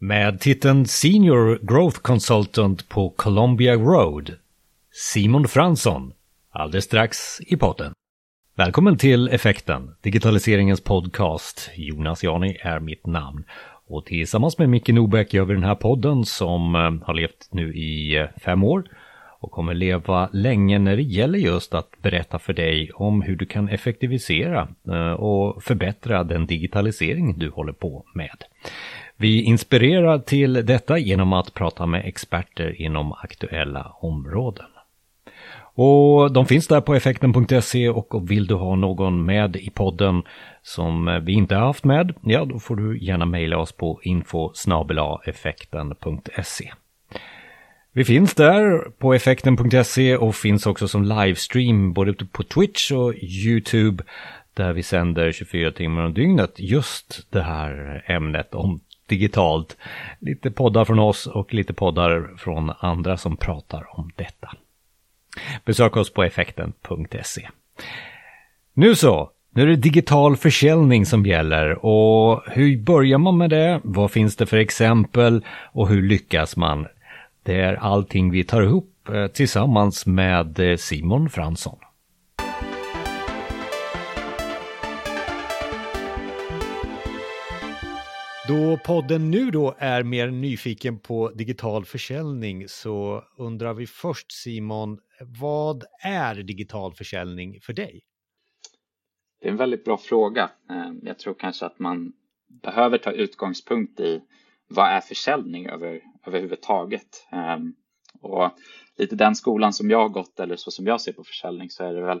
Med titeln Senior Growth Consultant på Columbia Road. Simon Fransson. Alldeles strax i podden. Välkommen till Effekten, digitaliseringens podcast. Jonas Jani är mitt namn. Och tillsammans med Micke Nobäck gör vi den här podden som eh, har levt nu i eh, fem år och kommer leva länge när det gäller just att berätta för dig om hur du kan effektivisera eh, och förbättra den digitalisering du håller på med. Vi inspirerar till detta genom att prata med experter inom aktuella områden. Och de finns där på effekten.se och vill du ha någon med i podden som vi inte har haft med, ja då får du gärna mejla oss på info effekten.se. Vi finns där på effekten.se och finns också som livestream både på Twitch och YouTube där vi sänder 24 timmar om dygnet just det här ämnet om digitalt. Lite poddar från oss och lite poddar från andra som pratar om detta. Besök oss på effekten.se. Nu så, nu är det digital försäljning som gäller och hur börjar man med det? Vad finns det för exempel och hur lyckas man? Det är allting vi tar ihop eh, tillsammans med eh, Simon Fransson. Då podden nu då är mer nyfiken på digital försäljning så undrar vi först Simon, vad är digital försäljning för dig? Det är en väldigt bra fråga. Eh, jag tror kanske att man behöver ta utgångspunkt i vad är försäljning över, överhuvudtaget? Eh, och lite den skolan som jag har gått eller så som jag ser på försäljning så är det väl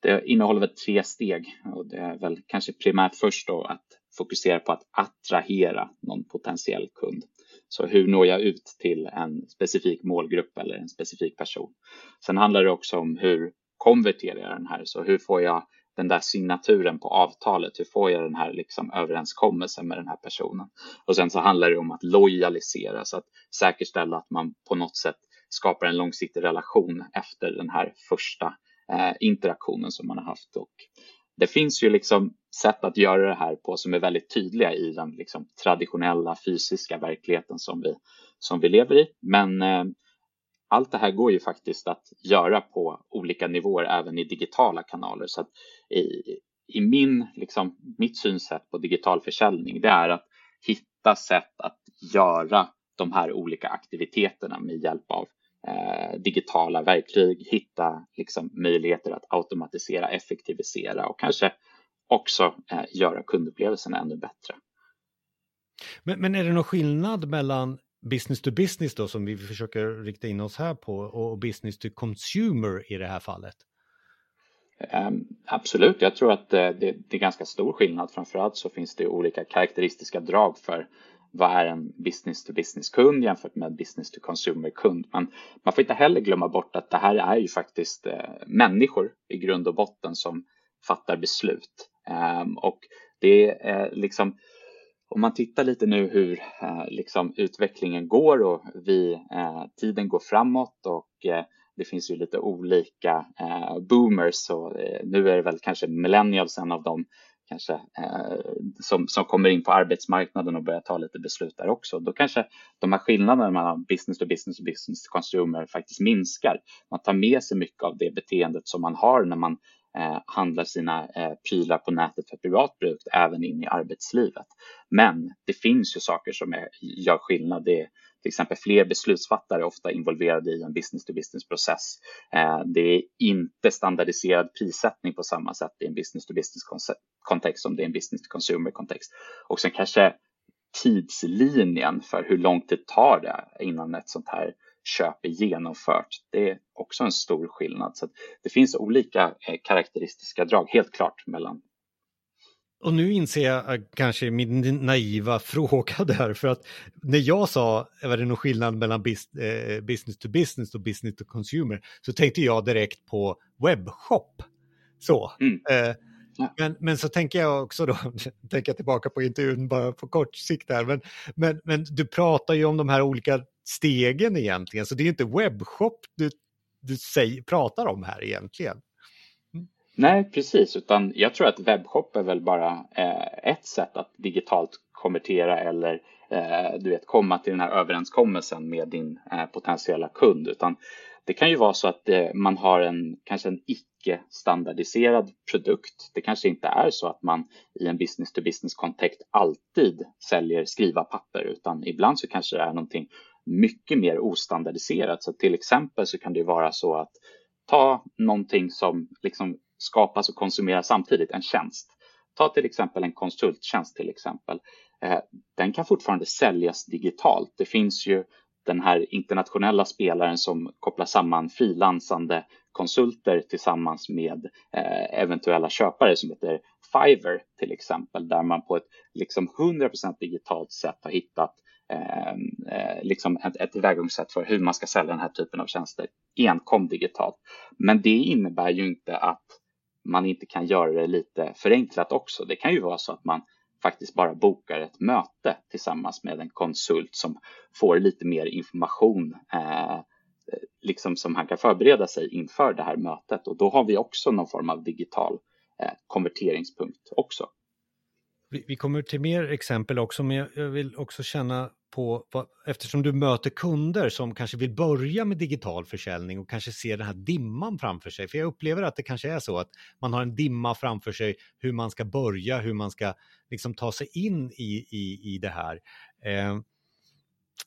det innehåller väl tre steg och det är väl kanske primärt först då att fokusera på att attrahera någon potentiell kund. Så hur når jag ut till en specifik målgrupp eller en specifik person? Sen handlar det också om hur konverterar jag den här? Så hur får jag den där signaturen på avtalet? Hur får jag den här liksom överenskommelsen med den här personen? Och sen så handlar det om att lojalisera, så att säkerställa att man på något sätt skapar en långsiktig relation efter den här första eh, interaktionen som man har haft. Och det finns ju liksom sätt att göra det här på som är väldigt tydliga i den liksom traditionella fysiska verkligheten som vi, som vi lever i. Men eh, allt det här går ju faktiskt att göra på olika nivåer även i digitala kanaler. Så att i, i min, liksom, mitt synsätt på digital försäljning det är att hitta sätt att göra de här olika aktiviteterna med hjälp av eh, digitala verktyg, hitta liksom, möjligheter att automatisera, effektivisera och kanske också eh, göra kundupplevelsen ännu bättre. Men, men är det någon skillnad mellan business to business då som vi försöker rikta in oss här på och business to consumer i det här fallet? Um, absolut, jag tror att det, det, det, är ganska stor skillnad. Framförallt så finns det olika karaktäristiska drag för vad är en business to business kund jämfört med business to consumer kund. Men man får inte heller glömma bort att det här är ju faktiskt eh, människor i grund och botten som fattar beslut. Ehm, och det är liksom om man tittar lite nu hur eh, liksom utvecklingen går och vi, eh, tiden går framåt och eh, det finns ju lite olika boomers och nu är det väl kanske millennials en av dem kanske eh, som, som kommer in på arbetsmarknaden och börjar ta lite beslut där också. Då kanske de här skillnaderna mellan business to business och business to consumer faktiskt minskar. Man tar med sig mycket av det beteendet som man har när man eh, handlar sina eh, prylar på nätet för privat bruk även in i arbetslivet. Men det finns ju saker som är, gör skillnad. Det är till exempel fler beslutsfattare ofta involverade i en business to business process. Eh, det är inte standardiserad prissättning på samma sätt i en business to business kontext som det är en business to consumer kontext. Och sen kanske tidslinjen för hur lång tid tar det innan ett sånt här köp är genomfört. Det är också en stor skillnad. Så det finns olika eh, karaktäristiska drag, helt klart, mellan och nu inser jag eh, kanske min naiva fråga där, för att när jag sa, var det någon skillnad mellan eh, business to business och business to consumer, så tänkte jag direkt på webbshop. Så. Mm. Men, men så tänker jag också då, tänker jag tillbaka på intervjun bara på kort sikt där, men, men, men du pratar ju om de här olika stegen egentligen, så det är inte webbshop du, du säger, pratar om här egentligen. Mm. Nej, precis, utan jag tror att webbshop är väl bara eh, ett sätt att digitalt konvertera eller eh, du vet komma till den här överenskommelsen med din eh, potentiella kund, utan det kan ju vara så att eh, man har en kanske en icke standardiserad produkt. Det kanske inte är så att man i en business to business kontext alltid säljer skriva papper, utan ibland så kanske det är någonting mycket mer ostandardiserat. Så till exempel så kan det vara så att ta någonting som liksom skapas och konsumeras samtidigt, en tjänst. Ta till exempel en konsulttjänst till exempel. Eh, den kan fortfarande säljas digitalt. Det finns ju den här internationella spelaren som kopplar samman frilansande konsulter tillsammans med eh, eventuella köpare som heter Fiverr till exempel, där man på ett liksom 100% digitalt sätt har hittat Ehm, eh, liksom ett, ett tillvägagångssätt för hur man ska sälja den här typen av tjänster enkom digitalt. Men det innebär ju inte att man inte kan göra det lite förenklat också. Det kan ju vara så att man faktiskt bara bokar ett möte tillsammans med en konsult som får lite mer information eh, liksom som han kan förbereda sig inför det här mötet och då har vi också någon form av digital eh, konverteringspunkt också. Vi, vi kommer till mer exempel också, men jag vill också känna på, eftersom du möter kunder som kanske vill börja med digital försäljning och kanske ser den här dimman framför sig. För jag upplever att det kanske är så att man har en dimma framför sig hur man ska börja, hur man ska liksom ta sig in i, i, i det här. Eh,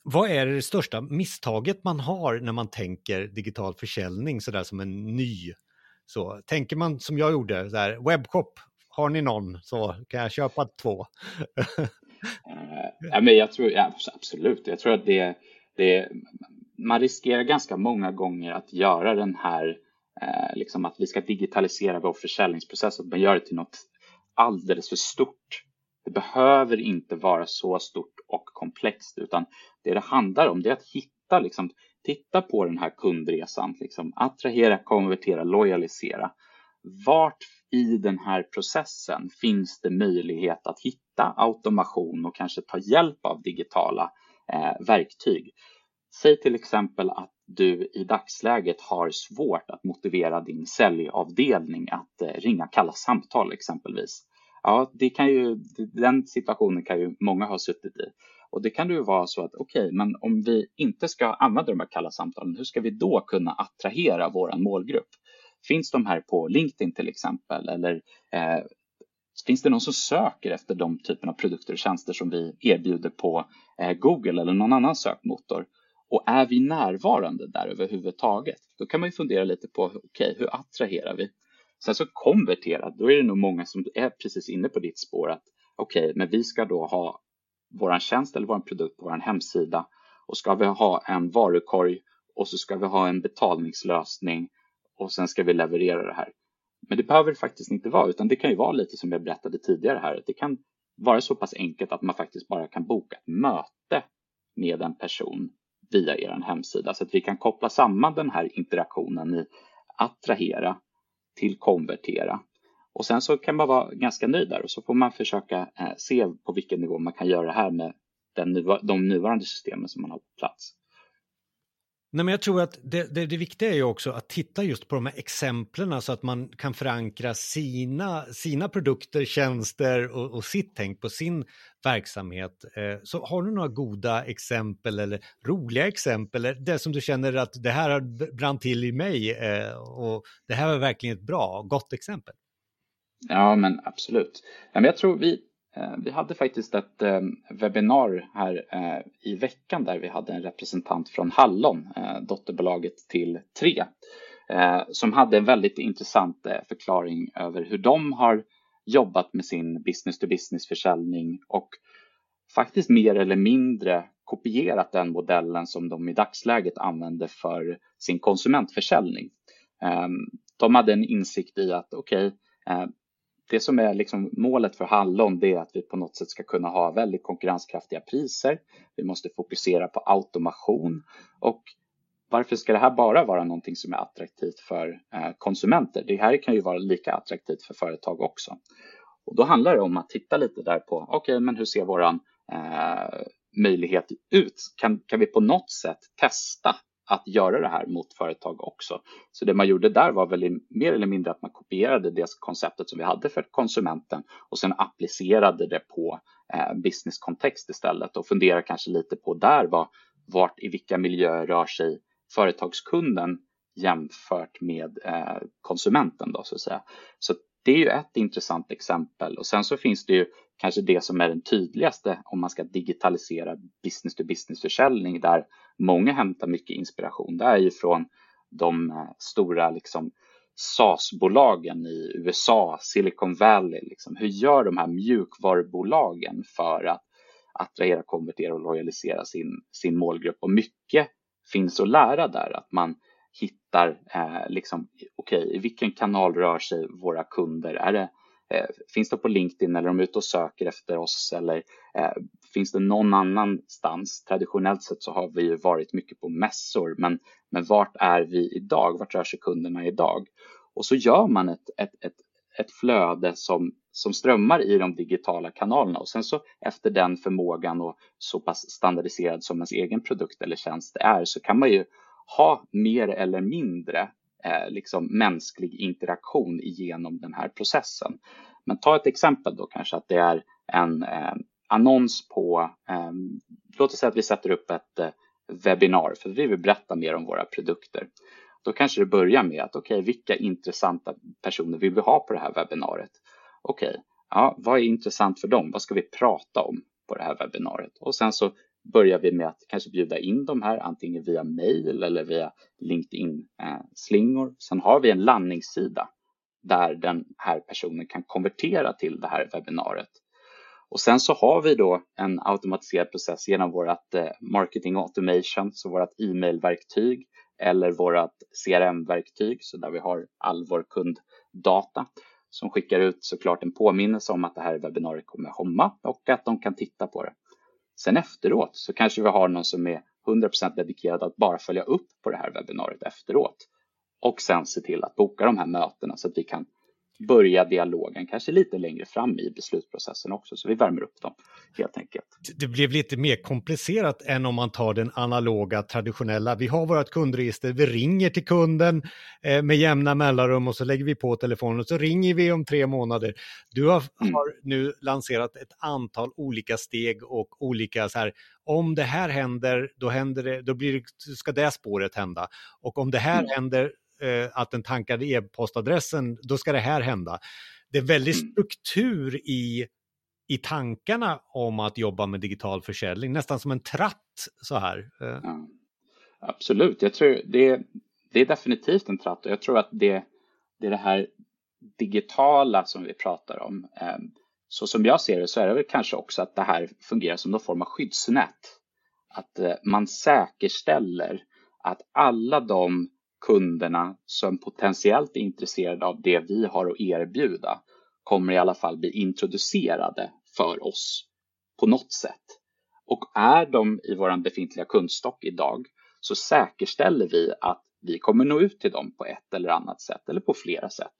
vad är det största misstaget man har när man tänker digital försäljning sådär som en ny? Så tänker man som jag gjorde, där, webbshop, har ni någon så kan jag köpa två. Eh, ja, men jag tror, ja, absolut, jag tror att det, det, man riskerar ganska många gånger att göra den här, eh, liksom att vi ska digitalisera vår försäljningsprocess, att man gör det till något alldeles för stort. Det behöver inte vara så stort och komplext, utan det det handlar om det är att hitta, liksom, titta på den här kundresan, liksom, attrahera, konvertera, lojalisera. Vart i den här processen finns det möjlighet att hitta automation och kanske ta hjälp av digitala eh, verktyg. Säg till exempel att du i dagsläget har svårt att motivera din säljavdelning att eh, ringa kalla samtal exempelvis. Ja, det kan ju, den situationen kan ju många ha suttit i. Och det kan ju vara så att okej, okay, men om vi inte ska använda de här kalla samtalen, hur ska vi då kunna attrahera våran målgrupp? Finns de här på LinkedIn till exempel? Eller eh, finns det någon som söker efter de typen av produkter och tjänster som vi erbjuder på eh, Google eller någon annan sökmotor? Och är vi närvarande där överhuvudtaget? Då kan man ju fundera lite på, okej, okay, hur attraherar vi? Sen så konvertera, då är det nog många som är precis inne på ditt spår att okej, okay, men vi ska då ha vår tjänst eller vår produkt på vår hemsida och ska vi ha en varukorg och så ska vi ha en betalningslösning och sen ska vi leverera det här. Men det behöver det faktiskt inte vara, utan det kan ju vara lite som jag berättade tidigare här. att Det kan vara så pass enkelt att man faktiskt bara kan boka ett möte med en person via er hemsida så att vi kan koppla samman den här interaktionen i attrahera till konvertera. Och sen så kan man vara ganska nöjd där och så får man försöka eh, se på vilken nivå man kan göra det här med den, de nuvarande systemen som man har på plats. Nej, men jag tror att det, det, det, viktiga är ju också att titta just på de här exemplen så att man kan förankra sina, sina produkter, tjänster och, och sitt tänk på sin verksamhet. Eh, så har du några goda exempel eller roliga exempel, eller det som du känner att det här har brann till i mig eh, och det här var verkligen ett bra, gott exempel? Ja, men absolut. Jag tror vi, Eh, vi hade faktiskt ett eh, webbinar här eh, i veckan där vi hade en representant från Hallon, dotterbolaget till Tre, som hade en väldigt intressant förklaring över hur de har jobbat med sin business to business försäljning och faktiskt mer eller mindre kopierat den modellen som de i dagsläget använder för sin konsumentförsäljning. Ehm, de hade en insikt i att okej, okay, det som är liksom målet för Hallon det är att vi på något sätt ska kunna ha väldigt konkurrenskraftiga priser. Vi måste fokusera på automation och varför ska det här bara vara någonting som är attraktivt för eh, konsumenter? Det här kan ju vara lika attraktivt för företag också. Och då handlar det om att titta lite där på, okej, okay, men hur ser våran eh, möjlighet ut? Kan, kan vi på något sätt testa att göra det här mot företag också. Så det man gjorde där var väl mer eller mindre att man kopierade det konceptet som vi hade för konsumenten och sen applicerade det på eh, businesskontext istället och funderar kanske lite på där vad, vart i vilka miljöer rör sig företagskunden jämfört med eh, konsumenten då så att säga. Så det är ju ett intressant exempel och sen så finns det ju kanske det som är den tydligaste om man ska digitalisera business to business försäljning där många hämtar mycket inspiration. Det är ju från de eh, stora liksom SAS bolagen i USA, Silicon Valley. Liksom. Hur gör de här mjukvarubolagen för att attrahera, konvertera och lojalisera sin, sin målgrupp? Och mycket finns att lära där, att man hittar eh, liksom, okej, okay, i vilken kanal rör sig våra kunder? Är det, Eh, finns det på LinkedIn eller är de ute och söker efter oss eller eh, finns det någon annanstans? Traditionellt sett så har vi ju varit mycket på mässor, men, men vart är vi idag? Vart rör sig kunderna idag? Och så gör man ett, ett, ett, ett flöde som, som strömmar i de digitala kanalerna och sen så efter den förmågan och så pass standardiserad som ens egen produkt eller tjänst är så kan man ju ha mer eller mindre Eh, liksom mänsklig interaktion genom den här processen. Men ta ett exempel då kanske att det är en eh, annons på, eh, låt oss säga att vi sätter upp ett eh, webbinar för vi vill berätta mer om våra produkter. Då kanske det börjar med att okej, okay, vilka intressanta personer vill vi ha på det här webbinariet? Okej, okay, ja, vad är intressant för dem? Vad ska vi prata om på det här webbinariet? Och sen så börjar vi med att kanske bjuda in de här antingen via mail eller via LinkedIn-slingor. Eh, sen har vi en landningssida där den här personen kan konvertera till det här webbinariet. Och sen så har vi då en automatiserad process genom vårt eh, marketing automation, så vårt e-mailverktyg eller vårt CRM-verktyg, så där vi har all vår kunddata som skickar ut såklart en påminnelse om att det här webbinariet kommer att komma och att de kan titta på det. Sen efteråt så kanske vi har någon som är 100% dedikerad att bara följa upp på det här webbinariet efteråt. Och sen se till att boka de här mötena så att vi kan börja dialogen kanske lite längre fram i beslutsprocessen också, så vi värmer upp dem helt enkelt. Det blev lite mer komplicerat än om man tar den analoga traditionella. Vi har vårt kundregister, vi ringer till kunden eh, med jämna mellanrum och så lägger vi på telefonen och så ringer vi om tre månader. Du har, mm. har nu lanserat ett antal olika steg och olika så här, om det här händer, då, händer det, då blir ska det spåret hända. Och om det här mm. händer, eh, att den tankade e-postadressen, då ska det här hända. Det är väldigt mm. struktur i, i tankarna om att jobba med digital försäljning, nästan som en tratt så här. Eh. Ja, absolut, jag tror det, det är definitivt en tratt och jag tror att det, det är det här digitala som vi pratar om. Ehm, så som jag ser det så är det väl kanske också att det här fungerar som någon form av skyddsnät. Att eh, man säkerställer att alla de kunderna som potentiellt är intresserade av det vi har att erbjuda kommer i alla fall bli introducerade för oss på något sätt. Och är de i vår befintliga kundstock idag så säkerställer vi att vi kommer nå ut till dem på ett eller annat sätt eller på flera sätt.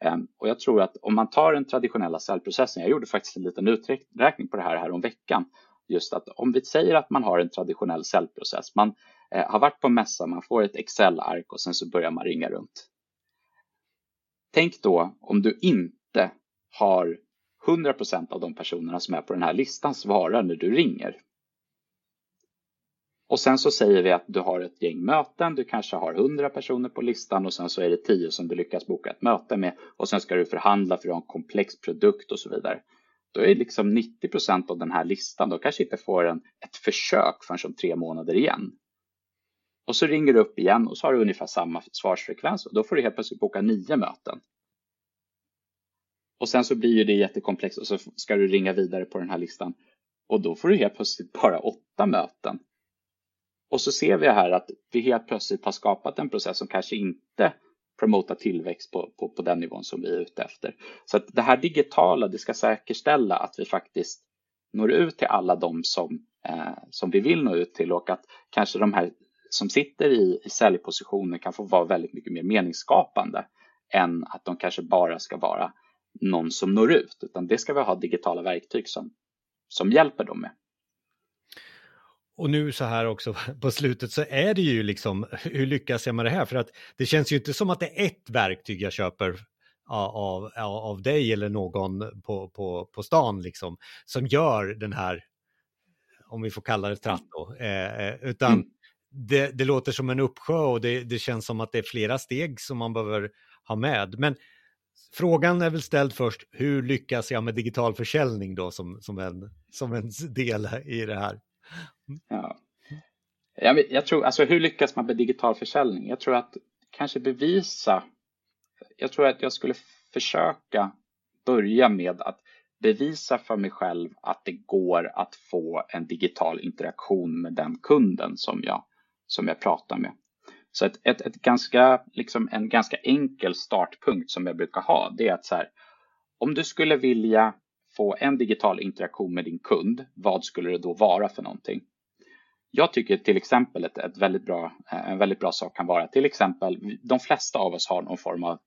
Ehm, och jag tror att om man tar den traditionella säljprocessen, jag gjorde faktiskt en liten uträkning på det här, här om veckan, just att om vi säger att man har en traditionell säljprocess, man eh, har varit på mässa, man får ett Excel-ark och sen så börjar man ringa runt. Tänk då om du inte har 100% av de personerna som är på den här listan svarar när du ringer. Och sen så säger vi att du har ett gäng möten, du kanske har 100 personer på listan och sen så är det 10 som du lyckas boka ett möte med och sen ska du förhandla för att har en komplex produkt och så vidare då är liksom 90 procent av den här listan, då kanske inte får en, ett försök förrän om tre månader igen. Och så ringer du upp igen och så har du ungefär samma svarsfrekvens och då får du helt plötsligt boka nio möten. Och sen så blir ju det jättekomplext och så ska du ringa vidare på den här listan och då får du helt plötsligt bara åtta möten. Och så ser vi här att vi helt plötsligt har skapat en process som kanske inte promota tillväxt på, på, på den nivån som vi är ute efter. Så att det här digitala, det ska säkerställa att vi faktiskt når ut till alla de som, eh, som vi vill nå ut till och att kanske de här som sitter i, i säljpositioner kan få vara väldigt mycket mer meningsskapande än att de kanske bara ska vara någon som når ut, utan det ska vi ha digitala verktyg som, som hjälper dem med och nu så här också på slutet så är det ju liksom, hur lyckas jag med det här? För att det känns ju inte som att det är ett verktyg jag köper av, av, av dig eller någon på, på, på stan liksom, som gör den här, om vi får kalla det tratt då, eh, eh, utan mm. det, det, låter som en uppsjö och det, det känns som att det är flera steg som man behöver ha med. Men frågan är väl ställd först, hur lyckas jag med digital försäljning då som, som, en, som en del i det här? Ja. Jag, jag tror, alltså hur lyckas man med digital försäljning? Jag tror att kanske bevisa, jag tror att jag skulle försöka börja med att bevisa för mig själv att det går att få en digital interaktion med den kunden som jag, som jag pratar med. Så ett, ett, ett ganska, liksom en ganska enkel startpunkt som jag brukar ha, det är att så här, om du skulle vilja få en digital interaktion med din kund, vad skulle det då vara för någonting? Jag tycker till exempel ett, ett väldigt bra, eh, en väldigt bra sak kan vara till exempel, de flesta av oss har någon form av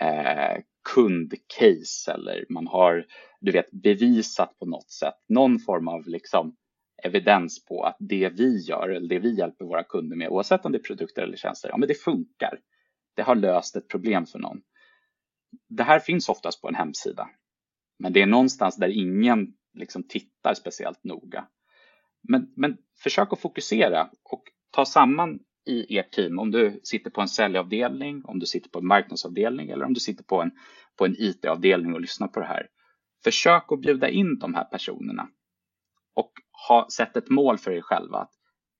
eh, kundcase eller man har du vet, bevisat på något sätt någon form av liksom, evidens på att det vi gör eller det vi hjälper våra kunder med, oavsett om det är produkter eller tjänster, ja men det funkar. Det har löst ett problem för någon. Det här finns oftast på en hemsida, men det är någonstans där ingen liksom tittar speciellt noga. Men, men försök att fokusera och ta samman i ert team, om du sitter på en säljavdelning, om du sitter på en marknadsavdelning eller om du sitter på en, på en IT-avdelning och lyssnar på det här. Försök att bjuda in de här personerna och ha, sätt ett mål för er själva. Att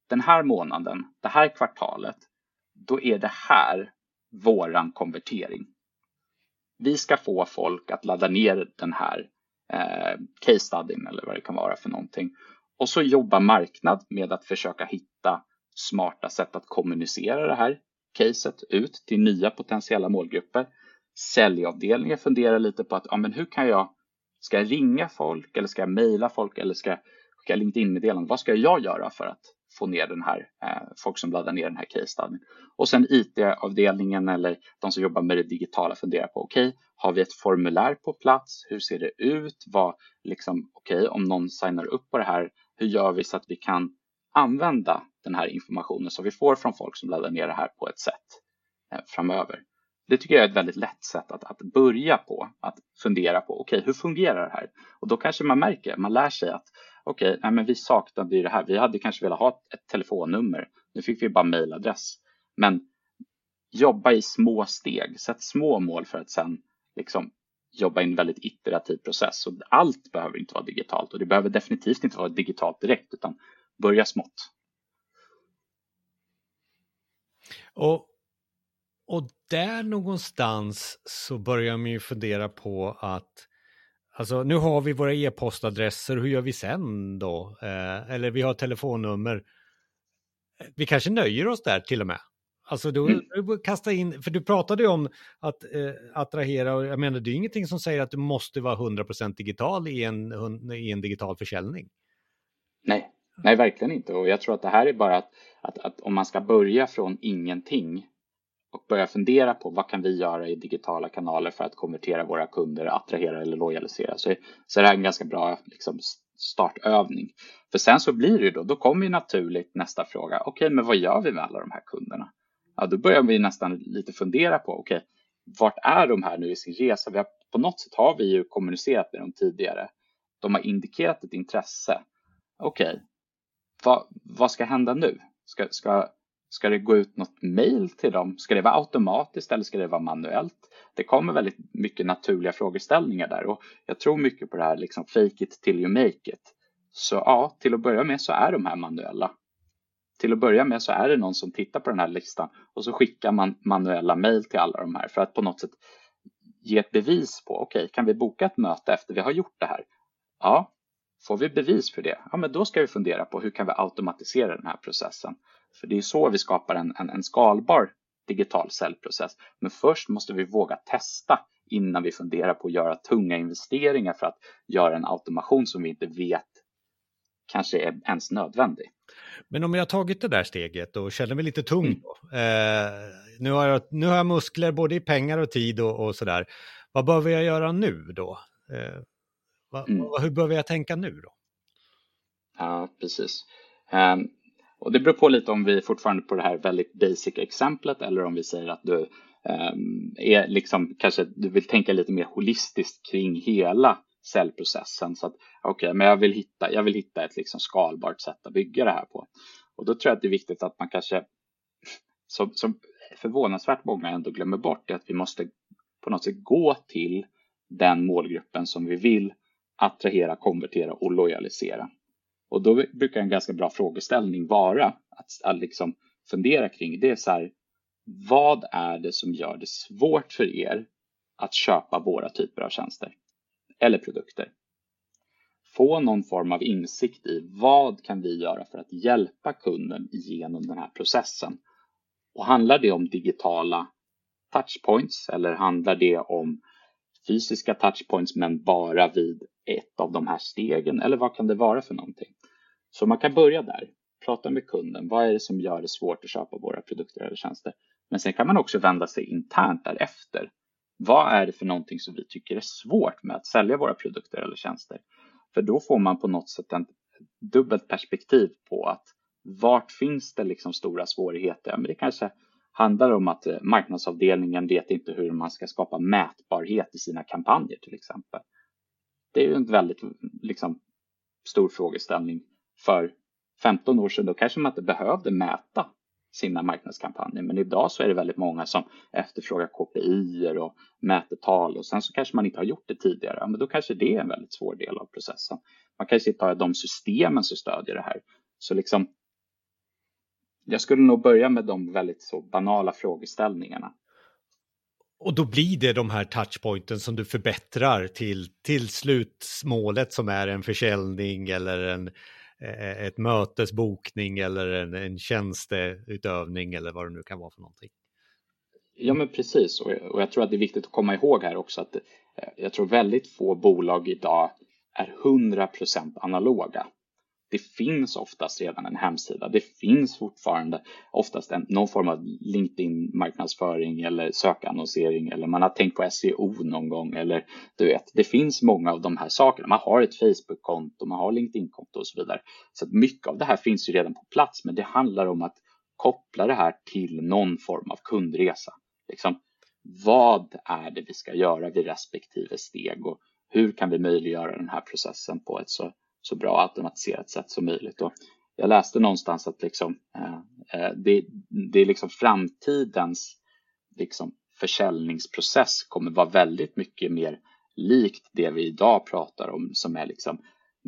den här månaden, det här kvartalet, då är det här våran konvertering. Vi ska få folk att ladda ner den här eh, case studyn eller vad det kan vara för någonting. Och så jobbar marknad med att försöka hitta smarta sätt att kommunicera det här caset ut till nya potentiella målgrupper. Säljavdelningen funderar lite på att ja, men hur kan jag, ska jag ringa folk eller ska jag mejla folk eller ska jag skicka LinkedIn-meddelanden? Vad ska jag göra för att få ner den här, eh, folk som laddar ner den här case study. Och sen IT-avdelningen eller de som jobbar med det digitala funderar på, okej, okay, har vi ett formulär på plats? Hur ser det ut? Vad, liksom, okej, okay, om någon signar upp på det här, hur gör vi så att vi kan använda den här informationen som vi får från folk som laddar ner det här på ett sätt eh, framöver. Det tycker jag är ett väldigt lätt sätt att, att börja på, att fundera på, okej, okay, hur fungerar det här? Och då kanske man märker, man lär sig att okej, okay, vi saknade ju det här. Vi hade kanske velat ha ett telefonnummer. Nu fick vi bara mejladress. Men jobba i små steg, sätt små mål för att sen liksom jobba i en väldigt iterativ process. Och allt behöver inte vara digitalt och det behöver definitivt inte vara digitalt direkt utan börja smått. Och, och där någonstans så börjar man ju fundera på att Alltså nu har vi våra e-postadresser, hur gör vi sen då? Eh, eller vi har telefonnummer. Vi kanske nöjer oss där till och med. Alltså du, mm. kasta in, för du pratade ju om att eh, attrahera och jag menar det är ingenting som säger att du måste vara 100% digital i en, i en digital försäljning. Nej, nej verkligen inte och jag tror att det här är bara att, att, att om man ska börja från ingenting och börja fundera på vad kan vi göra i digitala kanaler för att konvertera våra kunder, attrahera eller lojalisera. Så, så det här är en ganska bra liksom, startövning. För sen så blir det ju då, då kommer ju naturligt nästa fråga. Okej, okay, men vad gör vi med alla de här kunderna? Ja, då börjar vi nästan lite fundera på, okej, okay, vart är de här nu i sin resa? Vi har, på något sätt har vi ju kommunicerat med dem tidigare. De har indikerat ett intresse. Okej, okay, vad, vad ska hända nu? Ska, ska, Ska det gå ut något mail till dem? Ska det vara automatiskt eller ska det vara manuellt? Det kommer väldigt mycket naturliga frågeställningar där och jag tror mycket på det här liksom fake it till you make it. Så ja, till att börja med så är de här manuella. Till att börja med så är det någon som tittar på den här listan och så skickar man manuella mail till alla de här för att på något sätt ge ett bevis på, okej, okay, kan vi boka ett möte efter vi har gjort det här? Ja, får vi bevis för det? Ja, men då ska vi fundera på hur kan vi automatisera den här processen? För det är så vi skapar en, en, en skalbar digital säljprocess. Men först måste vi våga testa innan vi funderar på att göra tunga investeringar för att göra en automation som vi inte vet kanske är ens nödvändig. Men om jag har tagit det där steget och känner mig lite tung mm. då, eh, nu, har jag, nu har jag muskler både i pengar och tid och, och sådär. Vad behöver jag göra nu då? Eh, va, mm. Hur behöver jag tänka nu då? Ja, precis. Um, och det beror på lite om vi är fortfarande på det här väldigt basic exemplet eller om vi säger att du ehm, är liksom kanske du vill tänka lite mer holistiskt kring hela cellprocessen. Så att okej, okay, men jag vill hitta, jag vill hitta ett liksom skalbart sätt att bygga det här på. Och då tror jag att det är viktigt att man kanske, som, som förvånansvärt många ändå glömmer bort, är att vi måste på något sätt gå till den målgruppen som vi vill attrahera, konvertera och lojalisera. Och då brukar en ganska bra frågeställning vara att, att liksom fundera kring det är så här, vad är det som gör det svårt för er att köpa våra typer av tjänster eller produkter? Få någon form av insikt i vad kan vi göra för att hjälpa kunden genom den här processen? Och handlar det om digitala touchpoints eller handlar det om fysiska touchpoints men bara vid ett av de här stegen eller vad kan det vara för någonting? Så man kan börja där, prata med kunden. Vad är det som gör det svårt att köpa våra produkter eller tjänster? Men sen kan man också vända sig internt därefter. Vad är det för någonting som vi tycker är svårt med att sälja våra produkter eller tjänster? För då får man på något sätt ett dubbelt perspektiv på att vart finns det liksom stora svårigheter? Men det kanske handlar om att eh, marknadsavdelningen vet inte hur man ska skapa mätbarhet i sina kampanjer till exempel. Det är ju en väldigt liksom, stor frågeställning. För 15 år sedan då kanske man inte behövde mäta sina marknadskampanjer. Men idag så är det väldigt många som efterfrågar KPI och mätetal och sen så kanske man inte har gjort det tidigare. Men då kanske det är en väldigt svår del av processen. Man kanske inte har de systemen som stödjer det här. Så liksom jag skulle nog börja med de väldigt så banala frågeställningarna. Och då blir det de här touchpointen som du förbättrar till, till slutmålet som är en försäljning eller en, eh, ett mötesbokning eller en, en tjänsteutövning eller vad det nu kan vara för någonting. Ja men precis och jag, och jag tror att det är viktigt att komma ihåg här också att eh, jag tror väldigt få bolag idag är 100% analoga det finns oftast redan en hemsida. Det finns fortfarande oftast en, någon form av LinkedIn marknadsföring eller sökannonsering eller man har tänkt på SEO någon gång eller du vet, det finns många av de här sakerna. Man har ett Facebook-konto, man har LinkedIn-konto och så vidare. Så mycket av det här finns ju redan på plats, men det handlar om att koppla det här till någon form av kundresa. Liksom, vad är det vi ska göra vid respektive steg och hur kan vi möjliggöra den här processen på ett så så bra automatiserat sätt som möjligt. Och jag läste någonstans att liksom, eh, eh, det, det är liksom framtidens liksom, försäljningsprocess kommer vara väldigt mycket mer likt det vi idag pratar om som är liksom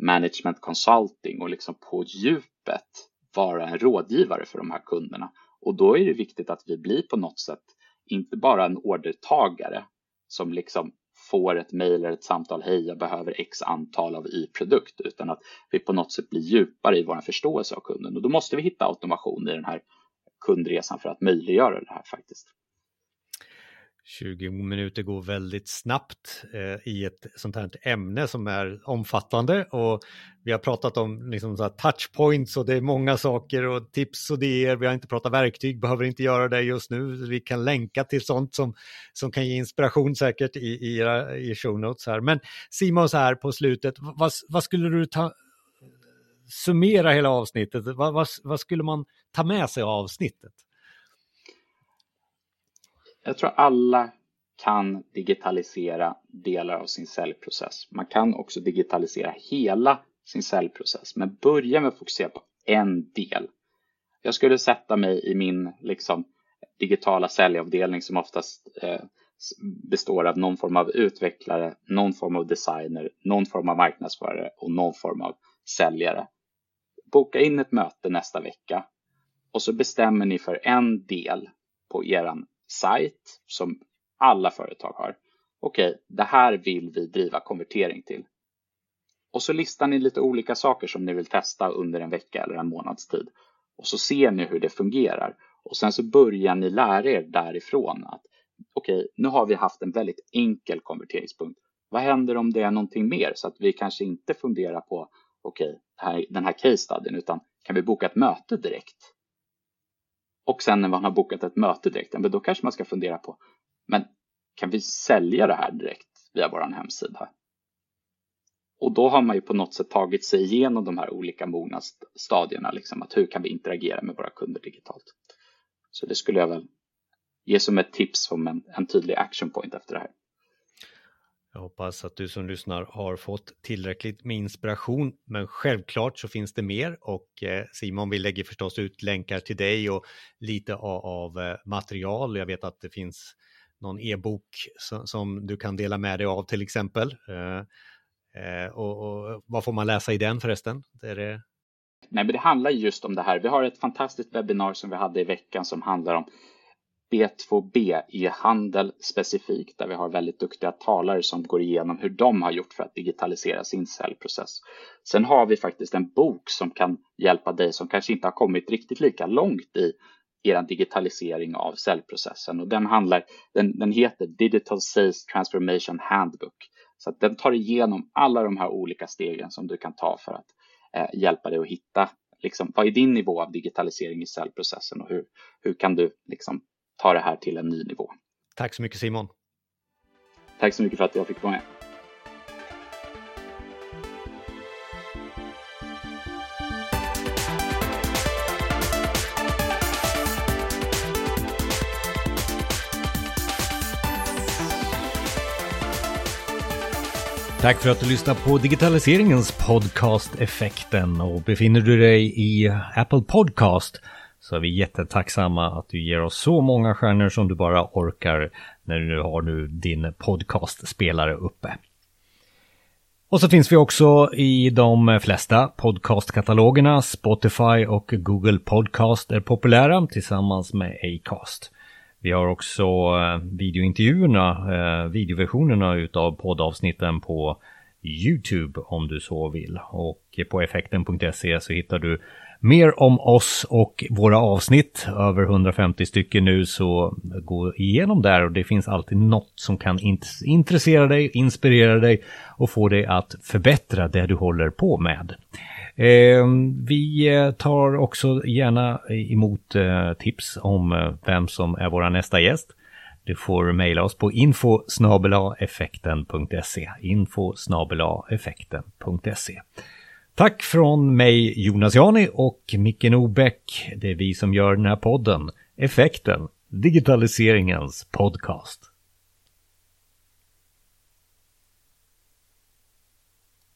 management consulting och liksom på djupet vara en rådgivare för de här kunderna. Och då är det viktigt att vi blir på något sätt inte bara en ordertagare som liksom får ett mejl eller ett samtal, hej jag behöver x antal av y-produkt, utan att vi på något sätt blir djupare i vår förståelse av kunden. Och då måste vi hitta automation i den här kundresan för att möjliggöra det här faktiskt. 20 minuter går väldigt snabbt eh, i ett sånt här ämne som är omfattande och vi har pratat om liksom så touchpoints och det är många saker och tips och idéer. Vi har inte pratat verktyg, behöver inte göra det just nu. Vi kan länka till sånt som, som kan ge inspiration säkert i, i, i show notes här. Men Simon så här på slutet, vad, vad skulle du ta, summera hela avsnittet? Vad, vad, vad skulle man ta med sig av avsnittet? Jag tror alla kan digitalisera delar av sin säljprocess. Man kan också digitalisera hela sin säljprocess, men börja med att fokusera på en del. Jag skulle sätta mig i min liksom, digitala säljavdelning som oftast eh, består av någon form av utvecklare, någon form av designer, någon form av marknadsförare och någon form av säljare. Boka in ett möte nästa vecka och så bestämmer ni för en del på er sajt som alla företag har. Okej, okay, det här vill vi driva konvertering till. Och så listar ni lite olika saker som ni vill testa under en vecka eller en månads tid. Och så ser ni hur det fungerar. Och sen så börjar ni lära er därifrån att okej, okay, nu har vi haft en väldigt enkel konverteringspunkt. Vad händer om det är någonting mer så att vi kanske inte funderar på okej, okay, den här case studyn utan kan vi boka ett möte direkt? Och sen när man har bokat ett möte direkt, då kanske man ska fundera på, men kan vi sälja det här direkt via vår hemsida? och då har man ju på något sätt tagit sig igenom de här olika mognadsstadierna, liksom att hur kan vi interagera med våra kunder digitalt? Så det skulle jag väl ge som ett tips som en, en tydlig action point efter det här. Jag hoppas att du som lyssnar har fått tillräckligt med inspiration, men självklart så finns det mer och eh, Simon, vi lägger förstås ut länkar till dig och lite av, eh, material. Jag vet att det finns någon e-bok som, du kan dela med dig av till exempel. Eh, och, och, vad får man läsa i den förresten? Det det... Nej, men det handlar just om det här. Vi har ett fantastiskt webbinar som vi hade i veckan som handlar om B2B e-handel specifikt, där vi har väldigt duktiga talare som går igenom hur de har gjort för att digitalisera sin säljprocess. Sen har vi faktiskt en bok som kan hjälpa dig som kanske inte har kommit riktigt lika långt i er digitalisering av säljprocessen och den handlar, den, den heter Digital Sales Transformation Handbook. Så att den tar igenom alla de här olika stegen som du kan ta för att eh, hjälpa dig att hitta liksom, vad är din nivå av digitalisering i säljprocessen och hur, hur kan du liksom, ta det här till en ny nivå. Tack så mycket Simon. Tack så mycket för att jag fick vara med. Tack för att du lyssnar på digitaliseringens podcast Effekten och befinner du dig i Apple Podcast så är vi jättetacksamma att du ger oss så många stjärnor som du bara orkar när du nu har nu din podcastspelare uppe. Och så finns vi också i de flesta podcastkatalogerna. Spotify och Google Podcast är populära tillsammans med Acast. Vi har också eh, videointervjuerna, eh, videoversionerna utav poddavsnitten på YouTube om du så vill. Och på effekten.se så hittar du mer om oss och våra avsnitt, över 150 stycken nu, så gå igenom där och det finns alltid något som kan intressera dig, inspirera dig och få dig att förbättra det du håller på med. Ehm, vi eh, tar också gärna emot eh, tips om eh, vem som är vår nästa gäst. Du får mejla oss på info effekten.se info effekten.se Tack från mig Jonas Jani och Micke Nobäck. Det är vi som gör den här podden. Effekten, digitaliseringens podcast.